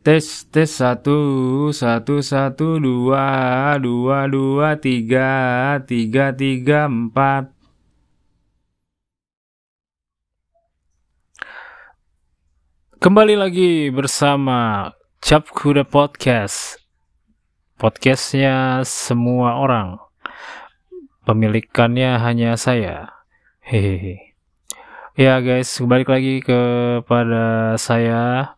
Tes tes satu satu satu dua dua dua tiga tiga tiga empat. Kembali lagi bersama Cap Kuda Podcast. Podcastnya semua orang. Pemilikannya hanya saya. Hehehe. Ya guys, kembali lagi kepada saya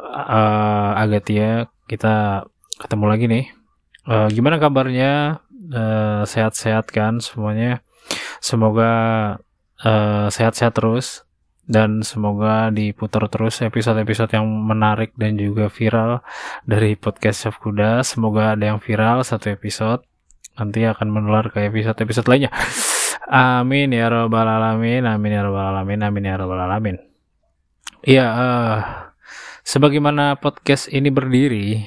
uh, Agatia. Kita ketemu lagi nih. Uh, gimana kabarnya? Uh, sehat-sehat kan semuanya? Semoga uh, sehat-sehat terus dan semoga diputar terus episode-episode yang menarik dan juga viral dari podcast Chef Kuda. Semoga ada yang viral satu episode nanti akan menular ke episode-episode lainnya. Amin ya robbal alamin, amin ya robbal alamin, amin ya robbal alamin. Iya, uh, sebagaimana podcast ini berdiri,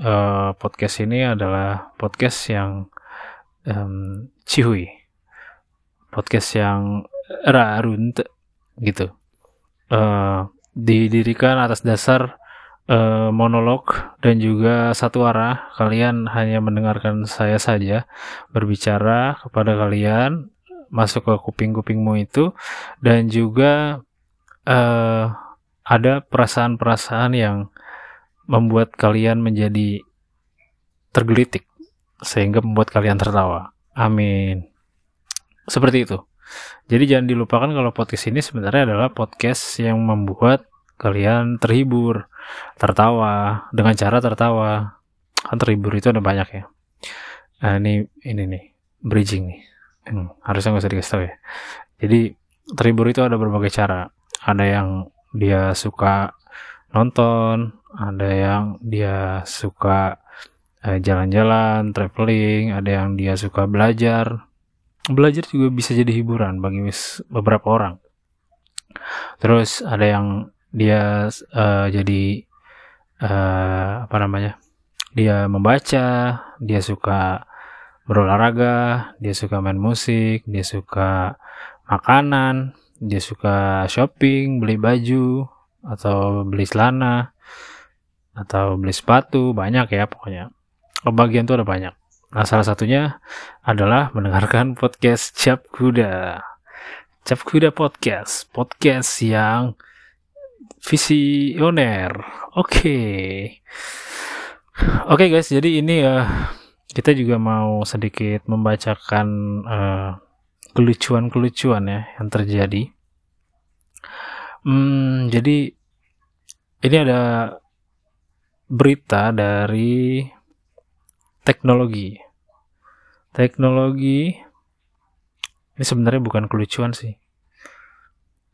uh, podcast ini adalah podcast yang um, cihui, podcast yang rarunt gitu. Uh, didirikan atas dasar uh, monolog dan juga satu arah. Kalian hanya mendengarkan saya saja berbicara kepada kalian masuk ke kuping-kupingmu itu dan juga uh, ada perasaan-perasaan yang membuat kalian menjadi tergelitik sehingga membuat kalian tertawa. Amin. Seperti itu. Jadi jangan dilupakan kalau podcast ini sebenarnya adalah podcast yang membuat kalian terhibur, tertawa dengan cara tertawa. Kan terhibur itu ada banyak ya. Nah ini ini nih bridging nih. Hmm, harusnya nggak usah dikasih tahu ya. Jadi terhibur itu ada berbagai cara. Ada yang dia suka nonton, ada yang dia suka eh, jalan-jalan, traveling, ada yang dia suka belajar, belajar juga bisa jadi hiburan bagi beberapa orang. Terus ada yang dia uh, jadi uh, apa namanya? Dia membaca, dia suka berolahraga, dia suka main musik, dia suka makanan, dia suka shopping, beli baju atau beli celana atau beli sepatu, banyak ya pokoknya. Kebagian tuh ada banyak. Nah, salah satunya adalah mendengarkan podcast Cap Kuda. Cap Kuda Podcast, podcast yang visioner. Oke. Okay. Oke okay guys, jadi ini uh, kita juga mau sedikit membacakan uh, kelucuan-kelucuan ya yang terjadi. Hmm, jadi ini ada berita dari teknologi. Teknologi ini sebenarnya bukan kelucuan sih.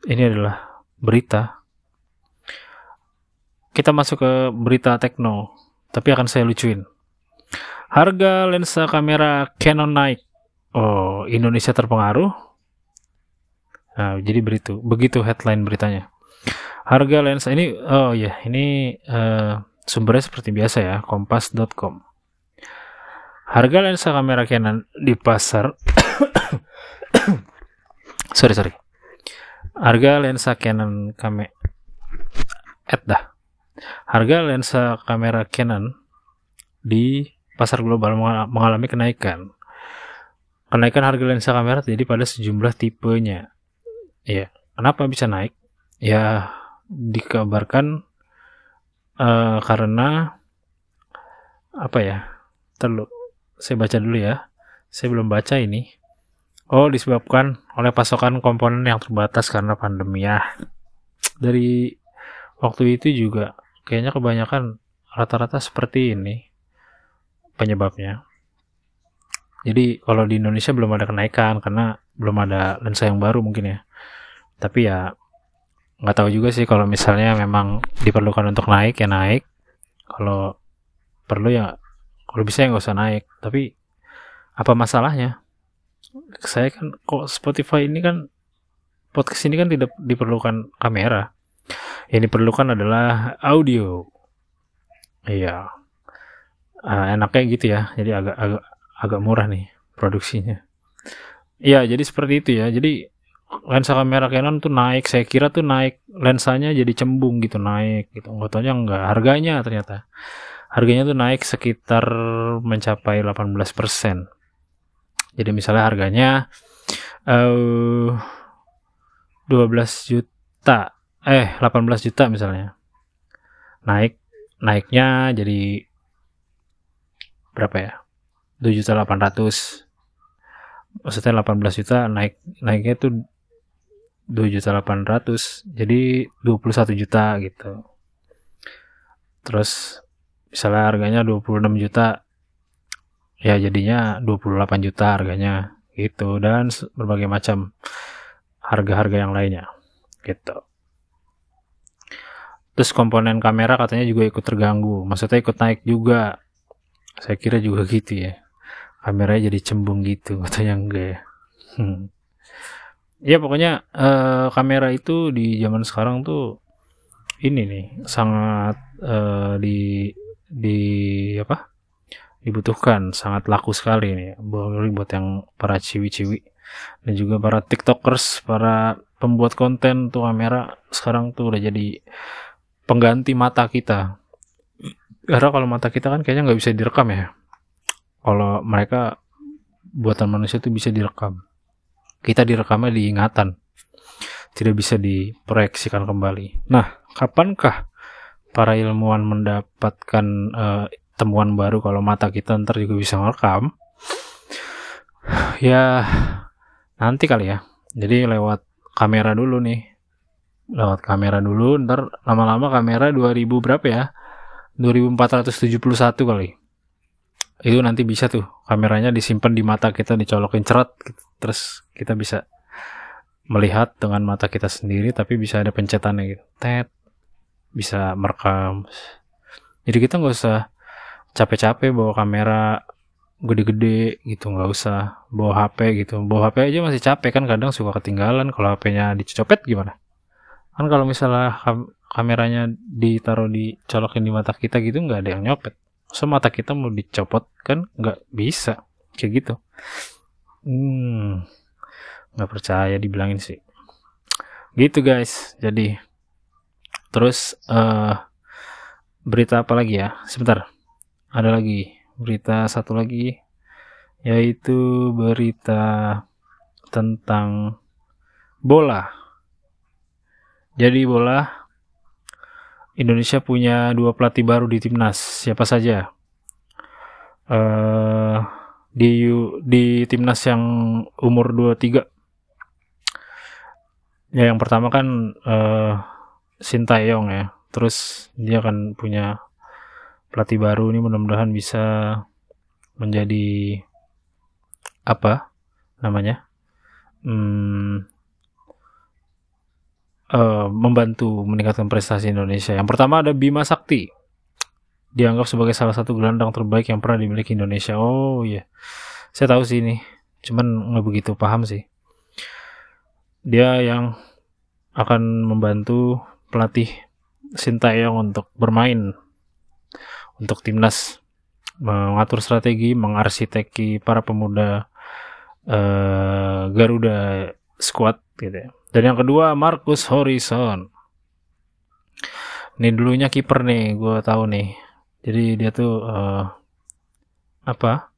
Ini adalah berita. Kita masuk ke berita tekno, tapi akan saya lucuin. Harga lensa kamera Canon naik. Oh, Indonesia terpengaruh. Nah, jadi begitu, begitu headline beritanya. Harga lensa ini, oh ya, ini uh, sumbernya seperti biasa ya, kompas.com. Harga lensa kamera Canon di pasar sorry sorry. Harga lensa Canon kame et dah. Harga lensa kamera Canon di pasar global mengalami kenaikan. Kenaikan harga lensa kamera terjadi pada sejumlah tipenya. Ya, kenapa bisa naik? Ya, dikabarkan uh, karena apa ya? Terlalu saya baca dulu ya. Saya belum baca ini. Oh, disebabkan oleh pasokan komponen yang terbatas karena pandemi ya. Dari waktu itu juga kayaknya kebanyakan rata-rata seperti ini penyebabnya. Jadi kalau di Indonesia belum ada kenaikan karena belum ada lensa yang baru mungkin ya. Tapi ya nggak tahu juga sih kalau misalnya memang diperlukan untuk naik ya naik. Kalau perlu ya kalau bisa ya nggak usah naik. Tapi apa masalahnya? Saya kan kok Spotify ini kan podcast ini kan tidak diperlukan kamera. Yang diperlukan adalah audio. Iya. Uh, enaknya gitu ya. Jadi agak agak agak murah nih produksinya. Iya jadi seperti itu ya. Jadi lensa kamera Canon tuh naik saya kira tuh naik lensanya jadi cembung gitu naik gitu. Nggak tahu enggak harganya ternyata. Harganya tuh naik sekitar mencapai 18% jadi misalnya harganya uh, 12 juta eh 18 juta misalnya. Naik naiknya jadi berapa ya 2 juta 800 maksudnya 18 juta naik naiknya tuh 2 juta 800 jadi 21 juta gitu. Terus misalnya harganya 26 juta ya jadinya 28 juta harganya gitu dan berbagai macam harga-harga yang lainnya gitu. Terus komponen kamera katanya juga ikut terganggu maksudnya ikut naik juga. Saya kira juga gitu ya kameranya jadi cembung gitu katanya enggak ya. Hmm. Ya pokoknya uh, kamera itu di zaman sekarang tuh ini nih sangat uh, di di apa? Dibutuhkan sangat laku sekali nih buat yang para ciwi-ciwi dan juga para tiktokers para pembuat konten tuh kamera sekarang tuh udah jadi pengganti mata kita. Karena kalau mata kita kan kayaknya nggak bisa direkam ya kalau mereka buatan manusia tuh bisa direkam. Kita direkamnya di ingatan. Tidak bisa diproyeksikan kembali. Nah kapankah para ilmuwan mendapatkan uh, temuan baru kalau mata kita ntar juga bisa merekam ya nanti kali ya. Jadi lewat kamera dulu nih. Lewat kamera dulu ntar lama-lama kamera 2000 berapa ya? 2471 kali itu nanti bisa tuh kameranya disimpan di mata kita dicolokin gitu. terus kita bisa melihat dengan mata kita sendiri tapi bisa ada pencetannya gitu. Tet bisa merekam. Jadi kita nggak usah capek-capek bawa kamera gede-gede gitu nggak usah bawa HP gitu. Bawa HP aja masih capek kan kadang suka ketinggalan kalau HP-nya dicopet gimana? Kan kalau misalnya kam kameranya ditaruh dicolokin di mata kita gitu nggak ada yang nyopet so mata kita mau dicopot kan nggak bisa. Kayak gitu. Hmm nggak percaya dibilangin sih. Gitu guys. Jadi terus uh, berita apa lagi ya? Sebentar. Ada lagi berita satu lagi yaitu berita tentang bola. Jadi bola Indonesia punya dua pelatih baru di timnas. Siapa saja? Uh, di di timnas yang umur 23. Ya yang pertama kan uh, Sintayong ya. Terus dia akan punya pelatih baru ini mudah-mudahan bisa menjadi apa namanya? Hmm, uh, membantu meningkatkan prestasi Indonesia. Yang pertama ada Bima Sakti. Dianggap sebagai salah satu gelandang terbaik yang pernah dimiliki Indonesia. Oh iya. Yeah. Saya tahu sih ini. Cuman nggak begitu paham sih. Dia yang akan membantu pelatih Sintayong untuk bermain untuk timnas mengatur strategi, mengarsiteki para pemuda uh, Garuda squad gitu ya. Dan yang kedua Marcus Horizon. Ini dulunya kiper nih, gue tahu nih. Jadi dia tuh uh, apa?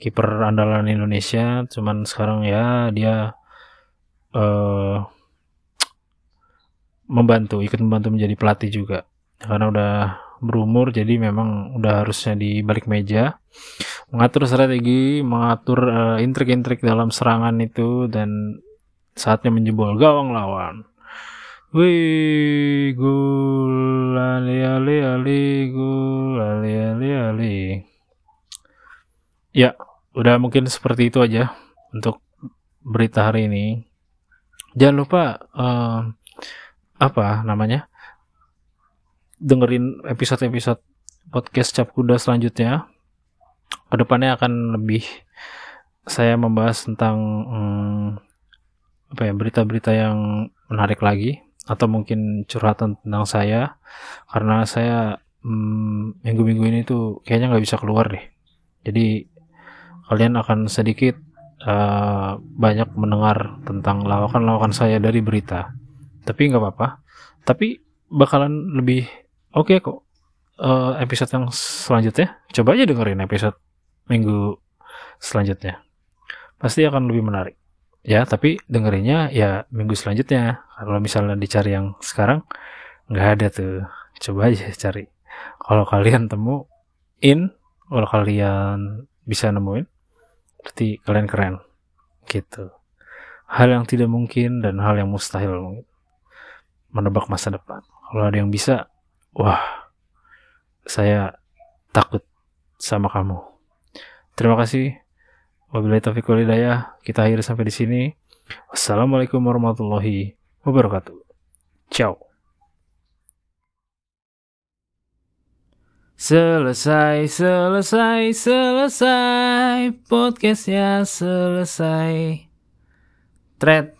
Kiper andalan Indonesia. Cuman sekarang ya dia uh, membantu, ikut membantu menjadi pelatih juga. Karena udah berumur, jadi memang udah harusnya di balik meja mengatur strategi, mengatur uh, intrik-intrik dalam serangan itu dan Saatnya menjebol gawang lawan. Wih, gol ali ali ali gol ali ali ali. Ya, udah mungkin seperti itu aja untuk berita hari ini. Jangan lupa uh, apa namanya? dengerin episode-episode podcast Cap Kuda selanjutnya. Ke depannya akan lebih saya membahas tentang hmm, apa ya berita-berita yang menarik lagi atau mungkin curhatan tentang saya karena saya hmm, minggu-minggu hmm, ini tuh kayaknya nggak bisa keluar deh jadi kalian akan sedikit uh, banyak mendengar tentang lawakan-lawakan saya dari berita. Tapi nggak apa-apa. Tapi bakalan lebih oke okay kok uh, episode yang selanjutnya. Coba aja dengerin episode minggu selanjutnya. Pasti akan lebih menarik. Ya, tapi dengerinnya ya minggu selanjutnya. Kalau misalnya dicari yang sekarang, nggak ada tuh. Coba aja cari. Kalau kalian temuin, kalau kalian bisa nemuin, berarti kalian keren. Gitu. Hal yang tidak mungkin dan hal yang mustahil mungkin. Menebak masa depan. Kalau ada yang bisa, wah, saya takut sama kamu. Terima kasih. Wabillahi taufiq walhidayah. Kita akhiri sampai di sini. Wassalamualaikum warahmatullahi wabarakatuh. Ciao. Selesai, selesai, selesai Podcastnya selesai Thread